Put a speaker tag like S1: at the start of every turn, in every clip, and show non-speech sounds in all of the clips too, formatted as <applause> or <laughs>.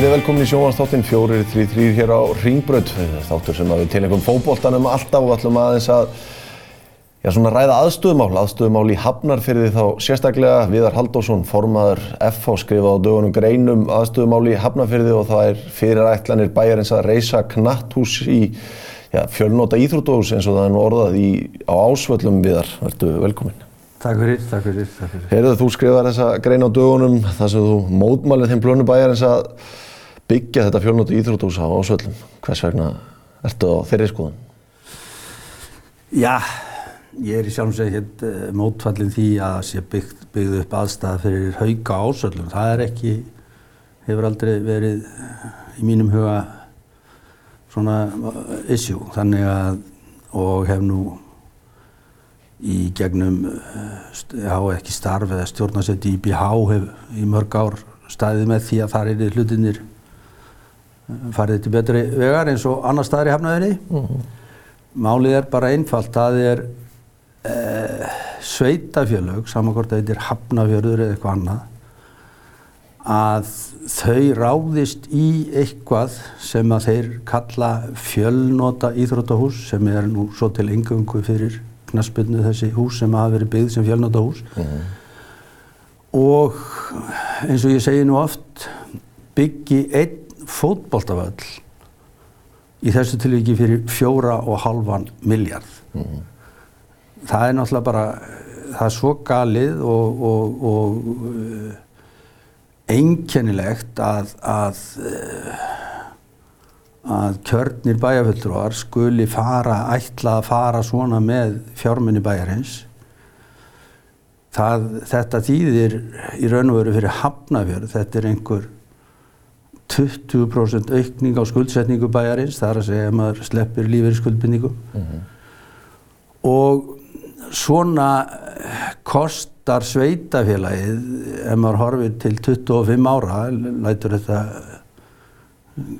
S1: Verið velkomin í sjónvarsþáttinn 433 hér á Ringbröð, þáttur sem að við tilengum fókbóltanum alltaf og ætlum aðeins að já, svona ræða aðstöðumál, aðstöðumál í Hafnarfyrði þá sérstaklega. Viðar Haldásson, formaður FH, skrifaði á dögunum greinum aðstöðumál í Hafnarfyrði og það er fyrirætlanir bæjarins að reysa knatthús í já, fjölnóta íþrótuhús eins og það er nú orðað í, á ásvöllum Viðar. Vertu velkomin.
S2: Takk fyrir, takk fyrir, takk fyrir.
S1: Heyrðu þú skrifaði þessa grein á dögunum þar sem þú mótmælið þeim plönu bæjarins að byggja þetta fjölnóta íþrótuhús á ásvöllum. Hvers vegna ertu á þeirri skoðun?
S2: Já, ég er í sjálfum segi hér uh, mótfallin því að sé byggt, byggð upp aðstæða fyrir hauka ásöllum. Það er ekki, hefur aldrei verið í mínum huga svona uh, issue. Þannig að, og hef nú í gegnum, já ekki starf eða stjórnarsveiti í BH hef í mörg ár staðið með því að þar er hlutinir farið til betri vegar eins og annar staðar í hafnaðinni. Mm -hmm. Málið er bara einfalt, það er eh, sveitafjölög, samankort að þetta er hafnafjörður eða eitthvað annað, að þau ráðist í eitthvað sem að þeir kalla fjölnota íþróttahús sem er nú svo til yngöngu fyrir knaspinu þessi hús sem hafa verið byggð sem fjölnota hús mm -hmm. og eins og ég segi nú oft byggi einn fótboltavöll í þessu tilviki fyrir fjóra og halvan miljard. Mm -hmm. Það er náttúrulega bara, það er svo galið og, og, og uh, einkennilegt að, að, uh, að kjörnir bæjarföldruar skuli fara, ætla að fara svona með fjármunni bæjarins. Það, þetta þýðir í raun og veru fyrir hafnafjörð, þetta er einhver 20% aukning á skuldsetningu bæjarins, það er að segja að maður sleppir lífeyri skuldbindningu mm -hmm. og svona kostar sveitafélagið ef maður horfir til 25 ára lætur þetta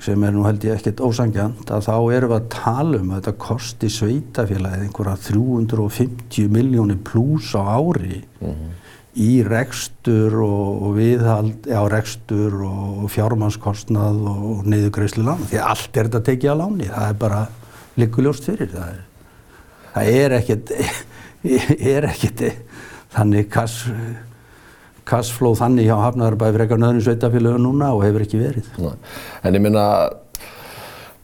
S2: sem er nú held ég ekkert ósangjant að þá erum við að tala um að þetta kosti sveitafélagið einhverja 350 miljónir pluss á ári. Mm -hmm í rekstur og, og viðhald, já rekstur og fjármannskostnað og niðurgreyslu lána því allt er þetta tekið á láni, það er bara likuljóst fyrir, það er, það er ekkert, <laughs> er ekkert þannig kass, kassflóð þannig hjá Hafnarbæði fyrir eitthvað nöðnum sveitafélögu núna og hefur ekki verið. Ná.
S1: En ég minna,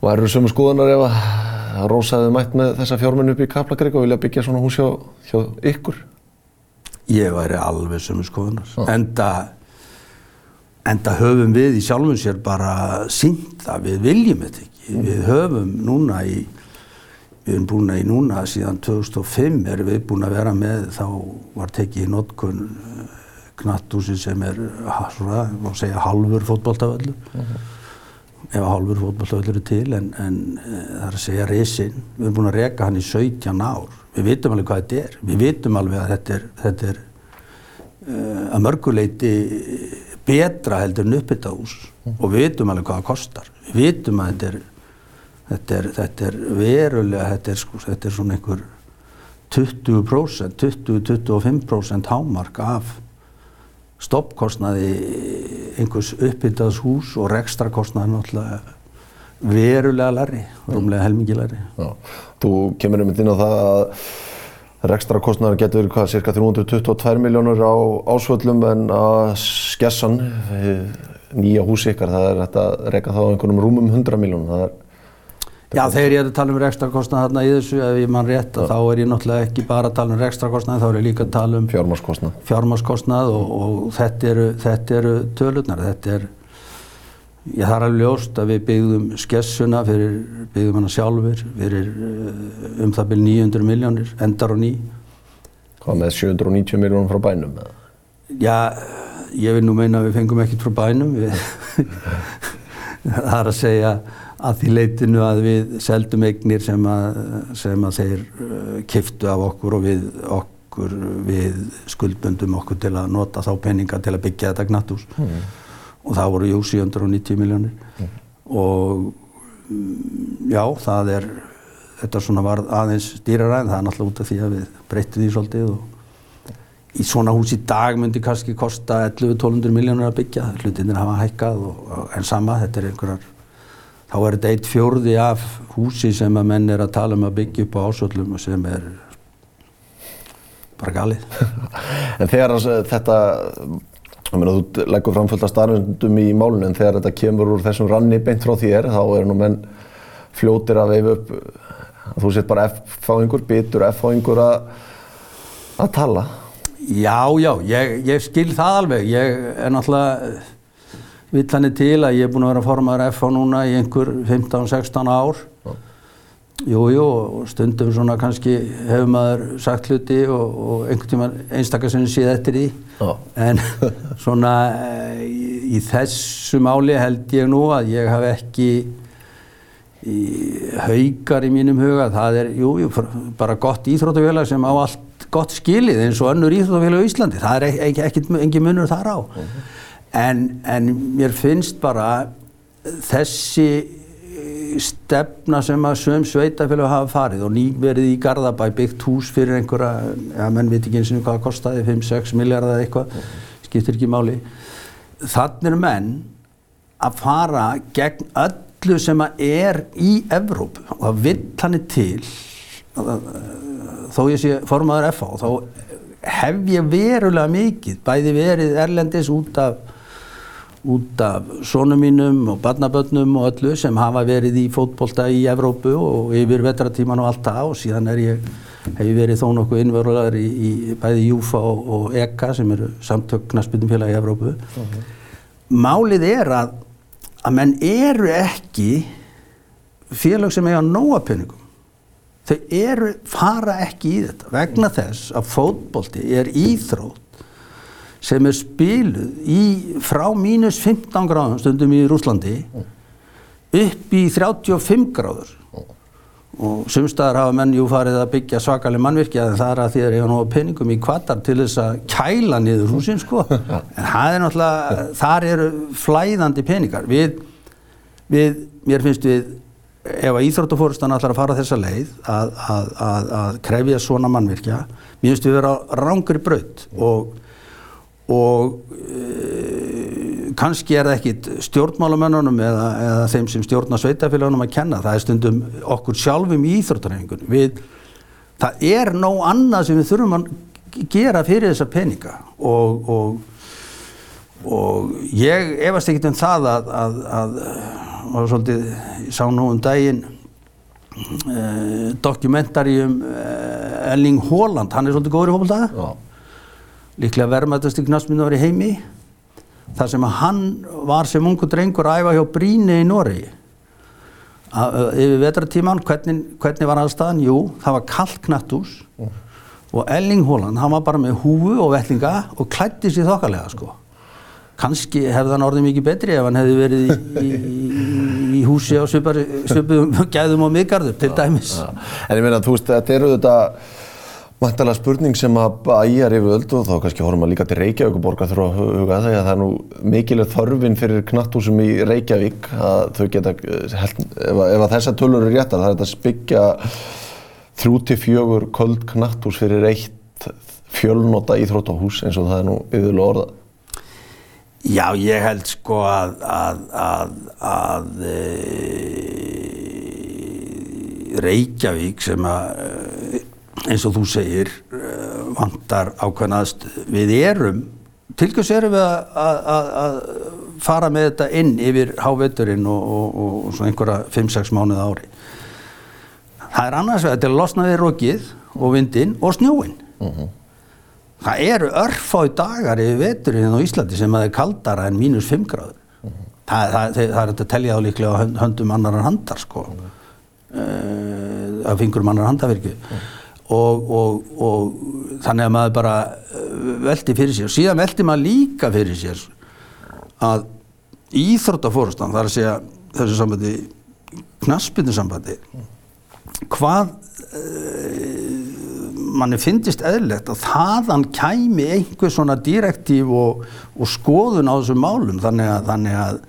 S1: værið sömu skoðunar ef að Rósaði mætt með þessa fjármennu upp í Kaplakrygg og vilja byggja svona hús hjá, hjá ykkur?
S2: Ég væri alveg sömu skoðunar. Oh. Enda, enda höfum við í sjálfum sér bara sínt að við viljum þetta ekki. Mm. Við höfum núna í, við erum búin að í núna síðan 2005 erum við búin að vera með, þá var tekið í notkun knattúsi sem er, svona, má segja, halvur fótballtaföllu. Mm -hmm. Ef að halvur fótballtaföllu eru til, en, en það er að segja reysinn. Við erum búin að reka hann í 17 ár við vitum alveg hvað þetta er, við vitum alveg að þetta er, þetta er uh, að mörguleiti betra heldur en uppbyttahús mm. og við vitum alveg hvað það kostar, við vitum að þetta er, þetta er, þetta er verulega, þetta er, sko, þetta er svona einhver 20%, 20-25% hámark af stoppkostnaði einhvers uppbyttaðs hús og rekstrakostnaði náttúrulega verulega larri, rúmlega helmingi larri. Já.
S1: Þú kemur um inn á það að rekstra kostnæðar getur hvað, cirka 322 miljónur á ásvöllum en að skessan, nýja húsi ykkar, það er hægt að reyka þá einhvernum rúmum 100 miljónum.
S2: Já, þegar ég er að tala um rekstra kostnæð þarna í þessu, ef ég mann rétt, þá er ég náttúrulega ekki bara að tala um rekstra kostnæð, þá er ég líka að tala um
S1: fjármáskostnæð.
S2: Fjármáskostnæð og, og þetta eru, þetta eru tölurnar, þetta er Ég þarf alveg ljóst að við byggðum skessuna fyrir, byggðum hana sjálfur fyrir eh, um það byrjum 900 miljónir, endar og ný.
S1: Hvað með 790 miljónum frá bænum?
S2: Já, ég vil nú meina að við fengum ekkert frá bænum. <laughs> það er að segja að því leitinu að við seldum eignir sem að, sem að þeir eh, kiftu af okkur og við okkur, við skuldböndum okkur til að nota þá peninga til að byggja þetta gnattús. Mm og það voru jú 790 miljónir mm. og já það er þetta svona var aðeins dýraræðin það er náttúrulega út af því að við breyttum því svolítið og í svona hús í dag myndi kannski kosta 11-1200 miljónur að byggja hlutinir hafa hækkað og, en sama þetta er einhverjar þá er þetta eitt fjórði af húsi sem að menn er að tala um að byggja upp á ásvöllum og sem er bara galið. <laughs>
S1: En þegar þetta ég meina þú leggur framfölda starfundum í málun en þegar þetta kemur úr þessum ranni beint frá þér þá er nú menn fljótir að veifa upp að þú sett bara F-fáingur, bitur F-fáingur að tala.
S2: Já, já, ég, ég skil það alveg. Ég er náttúrulega vill hann til að ég er búin að vera formadur F á núna í einhver 15-16 ár. Jú, jú, stundum svona kannski hefur maður sagt hluti og, og einhvern tíma einstakar sem séð eftir því.
S1: Já.
S2: en <laughs> svona í, í þessu máli held ég nú að ég haf ekki í, haugar í mínum huga. Það er, jú, jú bara gott íþróttafélag sem á allt gott skilið eins og önnur íþróttafélag í Íslandi. Það er ekki, ekki, ekki munur þar á en, en mér finnst bara þessi stefna sem að söm sveitafélag hafa farið og nýverið í Garðabæ byggt hús fyrir einhverja, ja menn veit ekki eins og hvað kostiði, 5-6 miljardar eitthvað, skiptir ekki máli. Þannig er menn að fara gegn öllu sem að er í Evrópu og það vill hann til, þó ég sé formadur FH, þá hef ég verulega mikið, bæði verið erlendis út af út af sónum mínum og barnabönnum og öllu sem hafa verið í fótbolta í Evrópu og yfir vetratíman og allt það og síðan er ég, hef ég verið þó nokkuð innvörulegar í, í bæði Júfa og, og EKA sem eru samtök knastbyttumfélag í Evrópu. Uh -huh. Málið er að, að menn eru ekki félag sem eiga nóga peningum. Þau eru, fara ekki í þetta vegna þess að fótbolti er íþrótt sem er spiluð í frá mínus 15 gráðum stundum í Rúslandi upp í 35 gráður. Og sumstaðar hafa menn jú farið að byggja svakaleg mannvirkja en það er að að ég hafa peningum í kvartar til þess að kæla niður húsin sko. En það er náttúrulega, þar eru flæðandi peningar. Við, við mér finnst við ef að Íþróttafórustan ætlar að fara þessa leið að, að, að, að krefja svona mannvirkja mér finnst við vera rángri braut. Og og e, kannski er það ekkit stjórnmálamennunum eða, eða þeim sem stjórna sveitafélagunum að kenna, það er stundum okkur sjálfum í Íþróttarengunum það er nóg annað sem við þurfum að gera fyrir þessa peninga. Og, og, og ég efast ekkit um það að, að, að og svolítið, ég sá nú um daginn eh, dokumentari um eh, Elling Hóland, hann er svolítið góður í hópuldaga líklega verðmættast í knastmyndu var í heimi þar sem að hann var sem ungu drengur að æfa hjá Bríni í Noregi yfir vetratíman hvernig, hvernig var aðstæðan? Jú, það var kallt knattús mm. og Elling Hóland, hann var bara með húfu og vellinga og klætti sér þokkalega sko kannski hefði hann orðið mikið betri ef hann hefði verið í, í, í húsi á svipum gæðum og miðgarður til dæmis
S1: ja, ja. En ég meina, þú veist, þetta eru þetta Mæntalega spurning sem að ægjar yfir öll og þá kannski horfum að líka til Reykjavík og borga þurfa að huga það að það er nú mikilvægt þörfin fyrir knattúsum í Reykjavík að þau geta, ef, ef að þessa tölur eru réttar, það er þetta spikja 3-4 köld knattús fyrir eitt fjölnota íþróttahús eins og það er nú yfirlega orða.
S2: Já, ég held sko að, að, að, að e, Reykjavík sem að eins og þú segir eh, vantar ákveðnaðst við erum tilkvæmst erum við að fara með þetta inn yfir háveturinn og, og, og svona einhverja 5-6 mánuð ári? Það er annars vegar til að losna við rokið og vindinn og snjóinn. Uh -huh. það eru örfáð dagar yfir veturinn á Íslandi sem að er kaldara en mínus 5 gráður. Uh -huh. það, það, það, það er þetta að telja á líklega höndum annar handar sko. Uh -huh. uh, að fingurum annar handavirkju og, og, og þannig að maður bara eh, veldi fyrir sér. Og síðan veldi maður líka fyrir sér að íþróttafórustan þar að segja þessu sambandi knaspinu sambandi hvað uh, manni finnist eðlert að þaðan kæmi einhver svona direktív og, og skoðun á þessum málum. Þannig að þannig að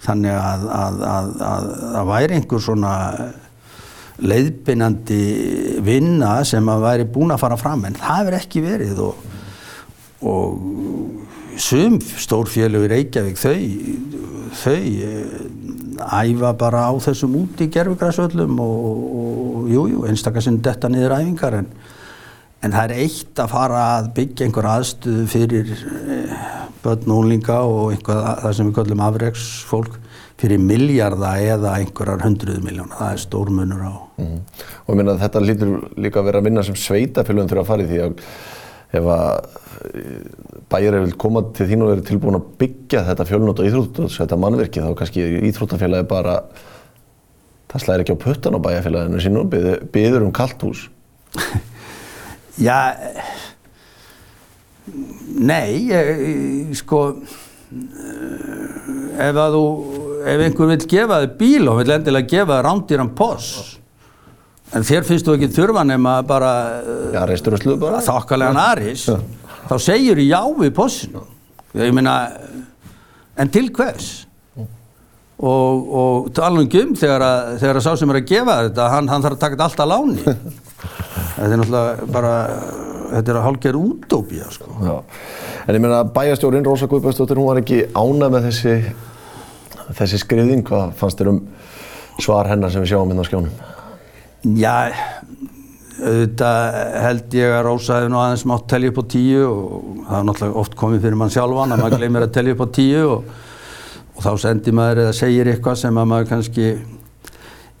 S2: þannig að, að, að væri einhver svona leiðbynandi vinna sem að væri búin að fara fram en það hefur ekki verið og, og sum stórfélög í Reykjavík þau, þau eh, æfa bara á þessum út í gerfugræsvöllum og, og jú, jú, einstakar sinn detta niður æfingar en, en það er eitt að fara að byggja einhver aðstöðu fyrir eh, börn og úlinga og einhvað það sem við kallum afreiksfólk fyrir miljarda eða einhverjar hundruð miljóna, það er stórmunur á.
S1: Mm. Og ég minna að þetta lítur líka að vera að vinna sem sveitafélagum þurfa að fara í því að ef að bæjar er vel koma til þín og eru tilbúin að byggja þetta fjölnóta íþrótt og þetta mannverki þá kannski íþróttafélagi bara það slæðir ekki á puttan á bæjarfélaginu sín og byður um kallt hús. <laughs>
S2: Já, nei, ég, sko, ef að þú, ef einhver vil gefa þig bíl og vil endilega gefa þig rándýran poss en þér finnst þú ekki þurfa nema bara
S1: Já, og sluð bara.
S2: þokkalega naris, þá segir þú já við possinu. Ég meina, en til hvers? Og, og tala um gum þegar að, þegar að sá sem er að gefa þetta, hann, hann þarf að taka þetta allt að láni. <laughs> þetta er náttúrulega bara, þetta er að hálfgerð útópía, sko.
S1: Já, en ég meina bæjarstjórinn Rósa Guðbjörnsdóttir, hún var ekki ánað með þessi, þessi skriðing, hvað fannst þér um svar hennar sem við sjáum hérna á skjónum?
S2: Já, auðvitað held ég að Rósa hefði nú aðeins mátt telja upp á tíu og það er náttúrulega oft komið fyrir mann sjálfan að maður gleymir að telja upp á tíu og, og þá sendir maður eða segir eitthvað sem að maður kannski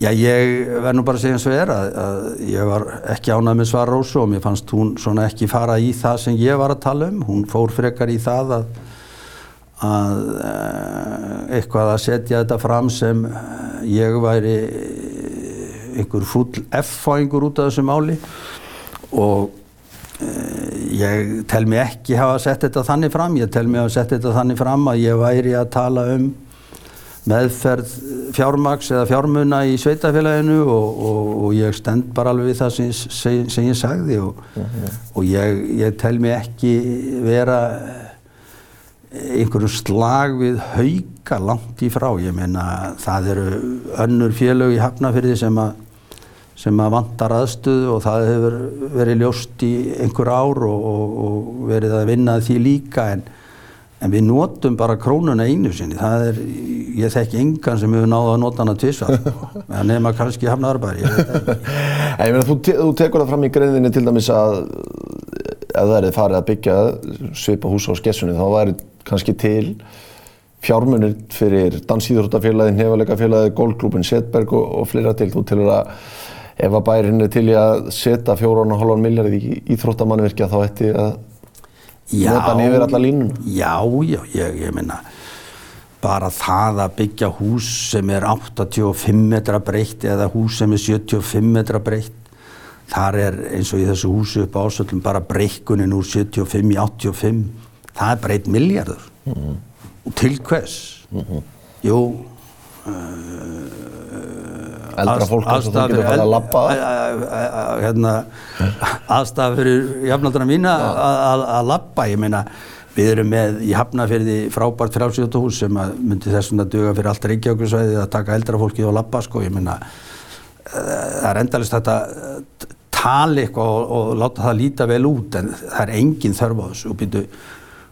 S2: Já, ég verð nú bara að segja eins og er að, að ég var ekki ánað með svar Rósu og mér fannst hún svona ekki fara í það sem ég var að tala um. Hún fór frekar í það að, að eitthvað að setja þetta fram sem ég væri einhver full F-fáingur út af þessu máli og ég tel mig ekki hafa sett þetta þannig fram. Ég tel mig hafa sett þetta þannig fram að ég væri að tala um meðferð fjármaks eða fjármuna í sveitafélaginu og, og, og ég stend bara alveg við það sem, sem, sem ég sagði og, uh -huh. og ég, ég tel mig ekki vera einhverjum slag við hauka langt í frá. Ég meina það eru önnur félög í Hafnafyrði sem að sem að vantar aðstöðu og það hefur verið ljóst í einhver ár og, og, og verið að vinna því líka en, en við notum bara krónuna einu sinni. Það er, ég þekki engan sem hefur náðu að nota hana tvissar, <laughs> en nema kannski hafnaðarbæri, ég
S1: meina, þú, te þú tekur það fram í greiðinni til dæmis að ef það er farið að byggja svipa hús á skessunni þá væri kannski til fjármunir fyrir dansýðurútafélagið, nefaleikafélagið, golfklúpin Setberg og, og fleira til. Þú tilur að ef að bærin er til í að setja 4,5 miljardið í íþróttamannverkja þá ætti að nota nefnir alla línuna.
S2: Já, já, ég, ég minna bara það að byggja hús sem er 85 metra breytt eða hús sem er 75 metra breytt þar er eins og í þessu húsu upp ásöldum bara breykunin úr 75 í 85 það er breytt miljardur mm -hmm. til hvers? Mm -hmm. Jú
S1: eldra fólk og þú getur farið að labba.
S2: Hérna, aðstæða fyrir jafnaldana mína að labba. Ég meina við erum með í Hafnafjörði frábært frálsíðutuhús sem myndi þessum að duga fyrir allt Reykjavíkusvæði að taka eldra fólkið og labba sko. Ég meina það er endalist þetta tali eitthvað og, og láta það líta vel út en það er engin þörf á þessu. Og byrju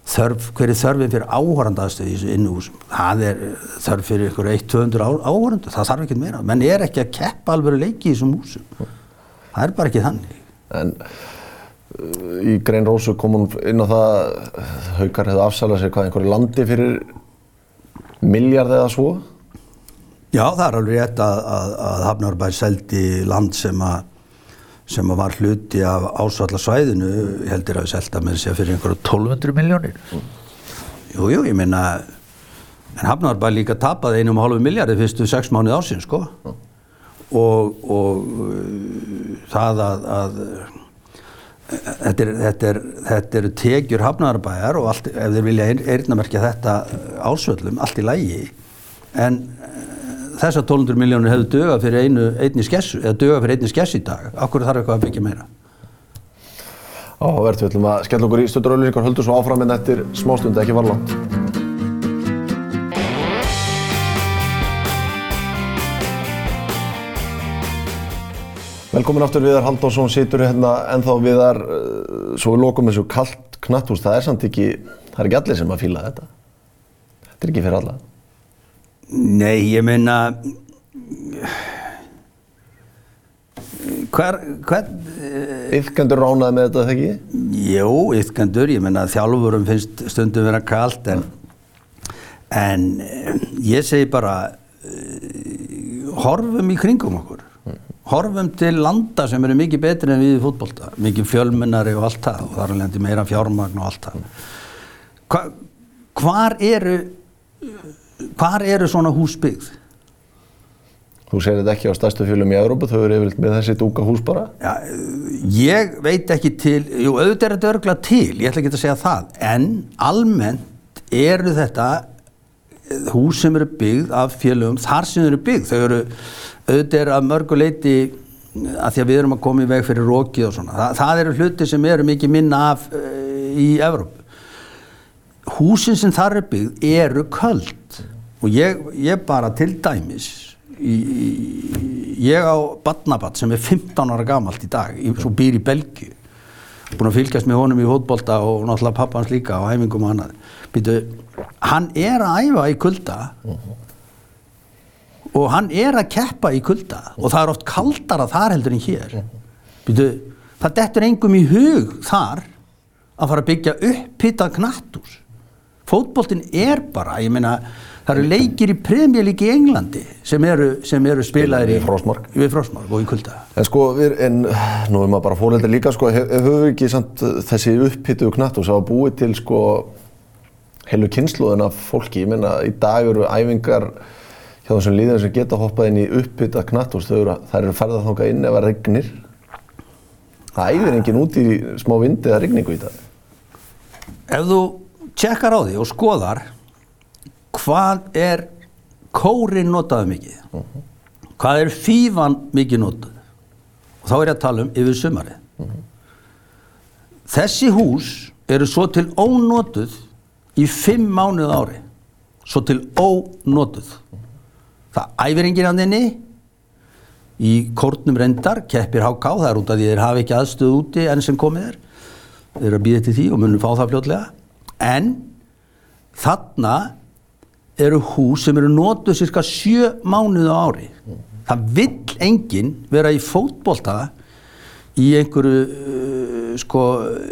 S2: þörf, hver er þörfin fyrir áhórandaðstöð í þessu innuhúsum? Það er þörf fyrir ykkur 1-200 áhórandu, það þarf ekkert meira. Menn er ekki að keppa alveg leiki í þessum húsum. Það er bara ekki þannig.
S1: En uh, í Grein Rósu kom hún inn á það, Haukar hefði afsalað sér hvað einhverju landi fyrir miljard eða svo?
S2: Já, það er alveg rétt að, að, að Hafnarbær seldi land sem að sem var hluti af ásvallasvæðinu ég heldur að selta með að fyrir einhverju 1200 miljónir mm. Jú, ég minna en Hafnarbær líka tapaði einum og hálfu miljardi fyrstu sex mánuð ásinn sko mm. og, og uh, það að, að þetta eru er, er, er tegjur Hafnarbæjar og allt, ef þeir vilja eirnamerkja þetta ásvöllum, allt í lægi en þessar 1200 miljónir hefðu dögað fyrir einu, einni skessu, eða dögað fyrir einni skess í dag. Akkur þarf eitthvað að byggja meira?
S1: Áhverð, við ætlum að skella okkur í stöður auðlýsingar, höldum svo áfram en eftir smástund, ekki varlant. Velkomin aftur Viðar Haldásson, situr hérna ennþá Viðar, svo við lokum þessu kallt knatthús, það er samt ekki, það er ekki allir sem að fíla þetta. Þetta er ekki fyrir alla.
S2: Nei, ég meina hver, hver
S1: Yfkendur ránaði með þetta, þegar ekki?
S2: Jú, yfkandur, ég meina þjálfurum finnst stundum vera kalt en, en eh, ég segi bara uh, horfum í kringum okkur. Horfum til landa sem eru mikið betri en við í fútbolta mikið fjölmennari og allt það og þar er lendi meira fjármagn og allt það. Hva, hvar eru hvar eru svona hús byggð?
S1: Þú segir þetta ekki á stærstu fjölum í Európa, þau eru yfirleitt með þessi dúka hús bara.
S2: Já, ég veit ekki til, jú, auðvitað er þetta örgla til, ég ætla ekki að segja það, en almennt eru þetta hús sem eru byggð af félögum, þar sem eru byggð, þau eru auðvitað er að mörgu leiti að því að við erum að koma í veg fyrir rókið og svona, það, það eru hluti sem eru mikið minna af uh, í Evrópu. Húsin sem þar eru byggð eru köld. Og ég, ég bara til dæmis í, ég á badnabatt sem er 15 ára gamalt í dag svo býr í Belgíu. Búin að fylgjast með honum í hótbolta og náttúrulega pappans líka á æfingum og annað. Býtu, hann er að æfa í kulda. Og hann er að keppa í kulda. Og það er oft kaldara þar heldur en hér. Býtu, það dettur engum í hug þar að fara að byggja upphittað knattús fótboltin er bara, ég meina það eru leikir í premjölík í Englandi sem eru, sem eru spilaðir
S1: við Frostmark
S2: og í kulda
S1: En sko, við, en nú er maður bara fóreldur líka, sko, höfum við ekki samt þessi upphittu knatthús að búið til, sko, heilu kynsluðin af fólki. Ég meina, í dag eru æfingar hjá þessum líðan sem geta hoppað inn í upphittað knatthús, þau eru, þær eru farið að þóka inn ef það regnir. Það æfir enginn út í smá vindi eða regningu í dag.
S2: ef þú tjekkar á því og skoðar hvað er kórin notaðu mikið. Hvað er fífan mikið notað? Og þá er ég að tala um yfir sumarið. Þessi hús eru svo til ónotuð í fimm mánuð á ári. Svo til ónotuð. Það æfir enginn að þinni í kórnum reyndar keppir HK, það er út af því þeir hafa ekki aðstöð úti enn sem komið er. Þeir eru að býða til því og munum fá það fljótlega en þarna eru hús sem eru notuð cirka sjö mánuð á ári. Það vill enginn vera í fótbolta í einhverju uh, sko uh,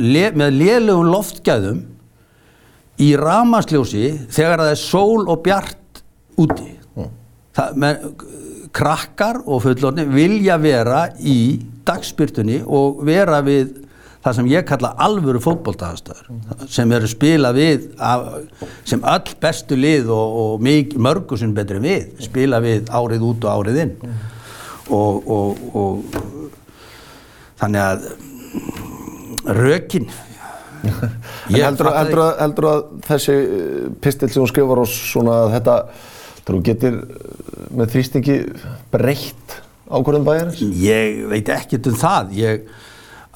S2: le, með lélugum loftgæðum í ramasljósi þegar það er sól og bjart úti. Það, með, krakkar og fullorni vilja vera í dagspyrtunni og vera við það sem ég kalla alvöru fótboltaðastöður sem eru spila við af, sem öll bestu lið og, og mjög, mörgu sem betri við spila við árið út og árið inn og, og, og þannig að rökin
S1: En heldur, að, heldur að þessi uh, pistil sem hún skrifar og svona að þetta, þú getur uh, með þrýstingi breytt ákvörðum bæjarins?
S2: Ég veit ekkert um það. Ég,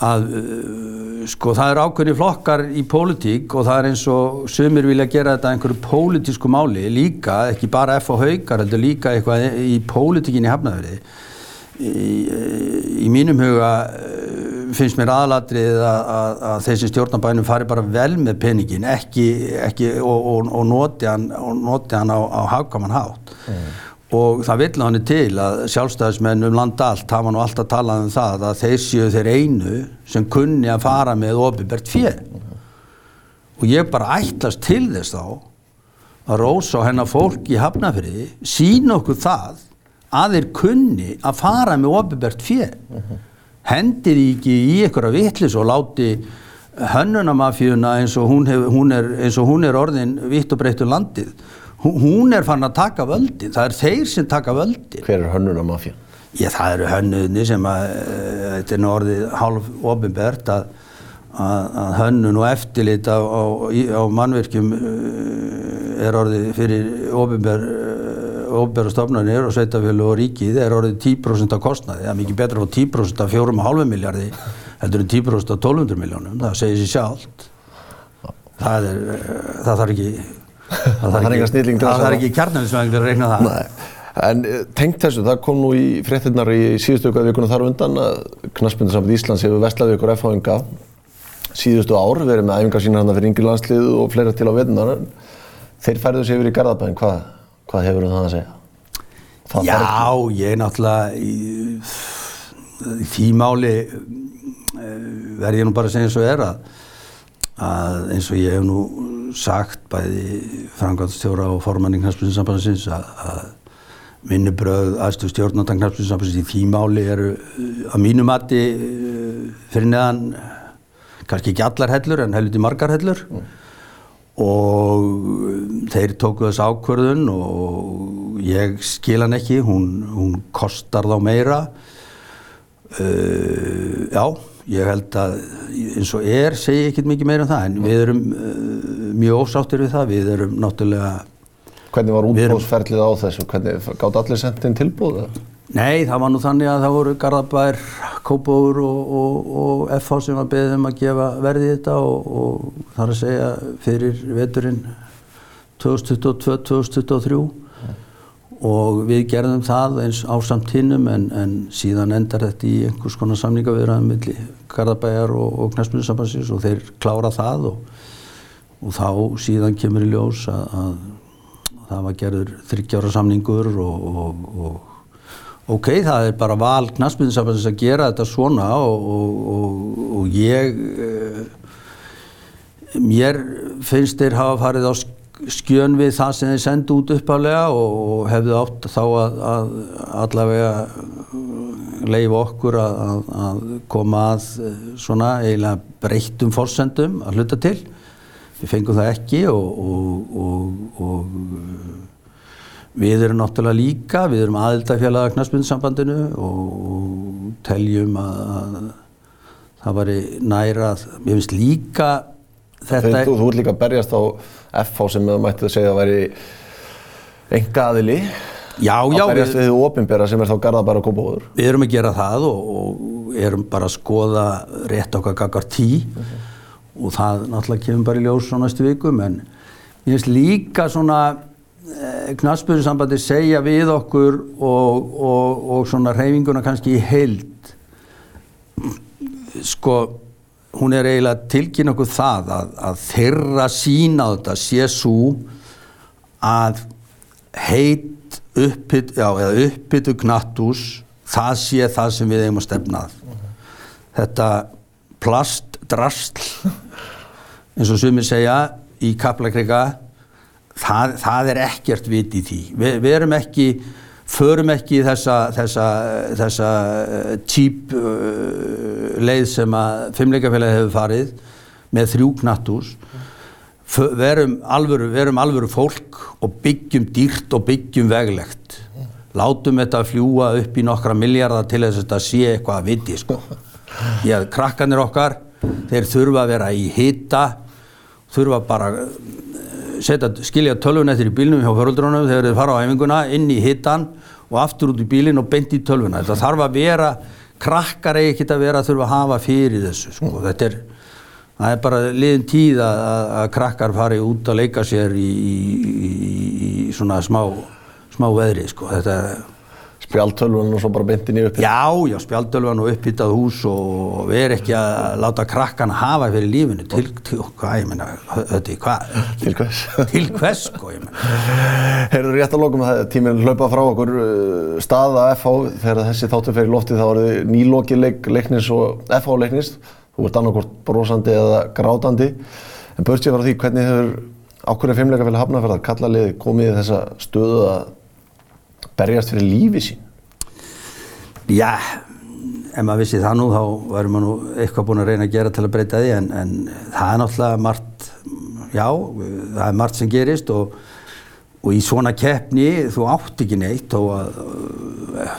S2: að, uh, sko, það er ákveðni flokkar í pólitík og það er eins og sumir vilja gera þetta einhverju pólitísku máli líka, ekki bara F og haukar, heldur líka eitthvað í pólitíkinni hafnaverði. Í, í mínum huga uh, finnst mér aðalatrið að, að, að þessi stjórnabænum fari bara vel með peningin ekki, ekki, og, og, og noti hann, og noti hann á, á hagkaman hátt og það vill hann til að sjálfstæðismenn um land allt hafa nú alltaf talað um það að þeir séu þeir einu sem kunni að fara með opibert fér og ég bara ætlast til þess þá að Rósa og hennar fólk í Hafnafriði sína okkur það að þeir kunni að fara með opibert fér hendi því ekki í einhverja vitlis og láti hönnunamafíuna eins og hún, hef, hún, er, er orðin vitt og breytt um landið hún, er fann að taka völdin. Það er þeir sem taka völdin.
S1: Hver er hönnuna mafja?
S2: Já, það eru hönnuðni sem að uh, þetta er nú orðið hálf ofinbert að, að, að hönnun og eftirlit á, á, á mannverkjum uh, er orðið fyrir ofinber uh, ofinbera stofnarnir og sveitafjölu og ríkið er orðið 10% af kostnaði. Það er mikið betra fá 10% af 4,5 miljardi heldur en 10% af 1200 miljónum það segir sér sjálft. Það er, það þarf ekki það
S1: þarf engan snilling til
S2: það
S1: þess að-
S2: þarf ekki kjarnæðisvæðing að reikna það
S1: Nei. En eh, tengt þessu, það kom nú í fréttinnar í síðustu ykkur vikuna þar undan að Knaspindarsamband Íslands hefur vestlaði ykkur FHNG síðustu ár, verið með æfingar sína hann fyrir yngri landslið og fleira til á vetunar. Þeir færðu sig yfir í Garðabæn, hvað, hvað hefur það að segja?
S2: Það Já, ég er náttúrulega í, í því máli verð ég nú bara að segja eins og er að, að eins og ég hef nú sagt bæði frangvandstjóra og formanning knæspilsinsambansins að, að vinnubröð aðstu stjórnáttan knæspilsinsambansins í því máli eru að mínu mati fyrir neðan kannski ekki allar hellur en helviti margar hellur. Mm. og þeir tóku þess ákverðun og ég skil hann ekki, hún, hún kostar þá meira. Uh, já ég held að eins og er segi ekki mikið meira um það en við erum uh, mjög ósáttir við það, við erum náttúrulega
S1: Hvernig var útbóðsferðlið á þessu? Hvernig gátt allir sendin tilbúða?
S2: Nei, það var nú þannig að það voru Garðabær, Kópóður og, og, og FH sem var beðið um að gefa verði þetta og, og þar að segja fyrir veturinn 2022-2023 og við gerðum það eins ásamt hinnum en, en síðan endar þetta í einhvers konar samningavirðan millir Garðabæjar og, og Knæspuninsambansins og þeir klára það og, og þá síðan kemur í ljós að, að það var gerður þryggjára samningur og, og ok, það er bara val Knæspuninsambansins að gera þetta svona og ég eh, mér finnst þeir hafa farið á skjön við það sem þeir sendi út uppálega og hefðu átt þá að, að allavega leifa okkur að, að, að koma að svona eiginlega breyttum fórsendum að hluta til. Við fengum það ekki og, og, og, og við erum náttúrulega líka, við erum aðildafélaga knastbundsambandinu og teljum að það var nærað, ég finnst líka
S1: þetta... Þú, þú ert líka að berjast á FH sem þú mætti að segja að væri enga aðili
S2: já, já,
S1: að berjast við ofinbera sem er þá Garðabæra og Kópavóður
S2: Við erum að gera það og, og erum bara að skoða rétt okkar gaggar tí uh. -huh. og það náttúrulega kemur bara í ljós á næstu vikum en ég finnst líka svona eh, knastbjörnsambandi segja við okkur og, og, og svona reyfinguna kannski í heild sko hún er eiginlega tilkynna okkur það að, að þeirra sína á þetta sé svo að heit uppbytt, já, eða uppbyttu knattús það sé það sem við eigum að stefnað uh -huh. þetta plastdrasl eins og sumir segja í kaplakrika það, það er ekkert vit í því Vi, við erum ekki förum ekki þessa, þessa, þessa típ uh, uh, leið sem að fimmleikafélagi hefur farið með þrjú knattús verum alvöru, verum alvöru fólk og byggjum dýrt og byggjum veglegt látum þetta að fljúa upp í nokkra miljardar til þess að þetta sé eitthvað að viti sko. því að krakkanir okkar þeir þurfa að vera í hita þurfa bara setja, skilja tölvun eftir í bílnum hjá föröldrunum þegar þeir fara á æfinguna inn í hittan og aftur út í bílinn og beint í tölvuna. Þetta þarf að vera, krakkar eigi ekki að vera þurfa að hafa fyrir þessu. Sko. Þetta er, það er bara liðin tíð að, að krakkar fari út að leika sér í, í, í, í svona smá, smá veðri. Sko. Þetta er
S1: spjáltölvan og svo bara beintin í upphitt
S2: Já, já, spjáltölvan og upphittað hús og við erum ekki að láta krakkan hafa fyrir lífinu. Til, til hvað, ég menna, þetta, hvað?
S1: Til hvers?
S2: Til hvers, sko, ég menna
S1: Heyrðu rétt að lokum að tíminn hlaupa frá okkur. Staða FH þegar þessi þáttum fer í lofti þá var þið nýloki leik, leiknis og FH leiknis. Þú ert annarkort brosandi eða grátandi. En börst ég frá því hvernig hefur ákveðin fimmleika fyrir hafnafærðar kallalið komið í þessa stöðu að berjast fyrir lífi sín?
S2: Já, ef maður vissi það nú þá varum maður nú eitthvað búin að reyna að gera til að breyta því en, en það er náttúrulega margt, já, það er margt sem gerist og, og í svona keppni þú átt ekki neitt og að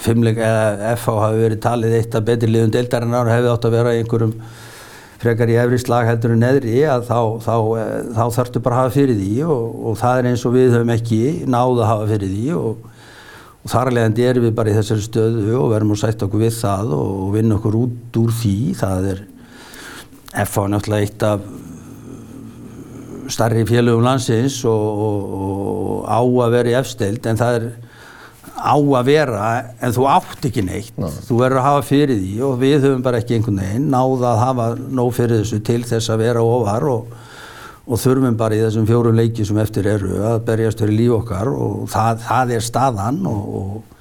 S2: fimmleik eða FH hafi verið talið eitt af betri liðum deildarinnar hefði átt að vera í einhverjum frekar í efri slag heldur en neðri að þá, þá, þá, þá þarftu bara að hafa fyrir því og, og það er eins og við höfum ekki náða að hafa fyrir því og og þar alveg erum við bara í þessari stöðu og verðum að sætta okkur við það og vinna okkur út úr því. Það er FH náttúrulega eitt af starri félögum landsins og, og, og á að vera í efstild en það er á að vera en þú átt ekki neitt. Þú verður að hafa fyrir því og við höfum bara ekki einhvern veginn náða að hafa nóg fyrir þessu til þess að vera ofar og, og þurfum bara í þessum fjórum leiki sem eftir eru að berjast fyrir líf okkar og það, það er staðan og, og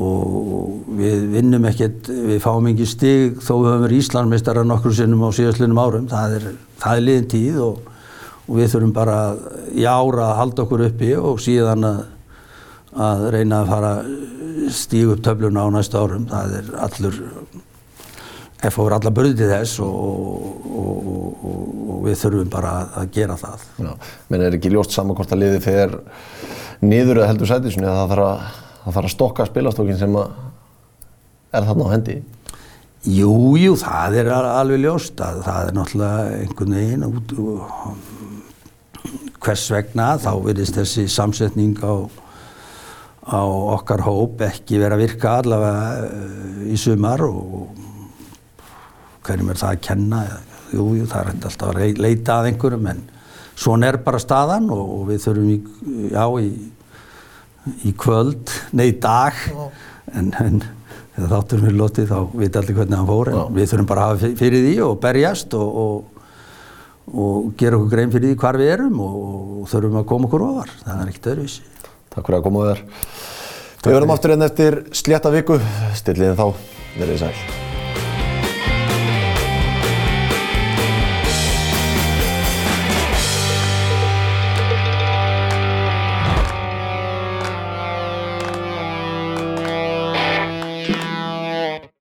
S2: og við vinnum ekkert, við fáum ekki stig. Þó við höfum verið Íslandmestara nokkur sinnum á síðastlinnum árum, það er, það er liðin tíð og, og við þurfum bara í ára að halda okkur uppi og síðan að, að reyna að fara stígu upp töfluna á næstu árum, það er allur FH er alla börði til þess og, og, og við þurfum bara að gera það.
S1: Já, menn er ekki ljóst saman hvort að liði fer niður eða heldur sætisinu eða það þarf að að stokka spilastokkin sem er þarna á hendi
S2: Jú, jú, það er alveg ljóst að það er náttúrulega einhvern veginn út hvers vegna þá verðist þessi samsetning á, á okkar hóp ekki vera að virka allavega eh, í sumar og hverjum er það að kenna? Jú, jú, það er alltaf að leita að einhverjum en svona er bara staðan og við þurfum í, já, í í kvöld, nei dag en, en þátturum er lotið þá veit allir hvernig hann fór en við þurfum bara að hafa fyrir því og berjast og, og, og gera okkur grein fyrir því hvar við erum og, og þurfum að koma okkur ofar, það er ekkert öðruvísi.
S1: Takk fyrir að koma þér Við verðum aftur enn hérna eftir slétta viku, stilliðin þá, verðið sæl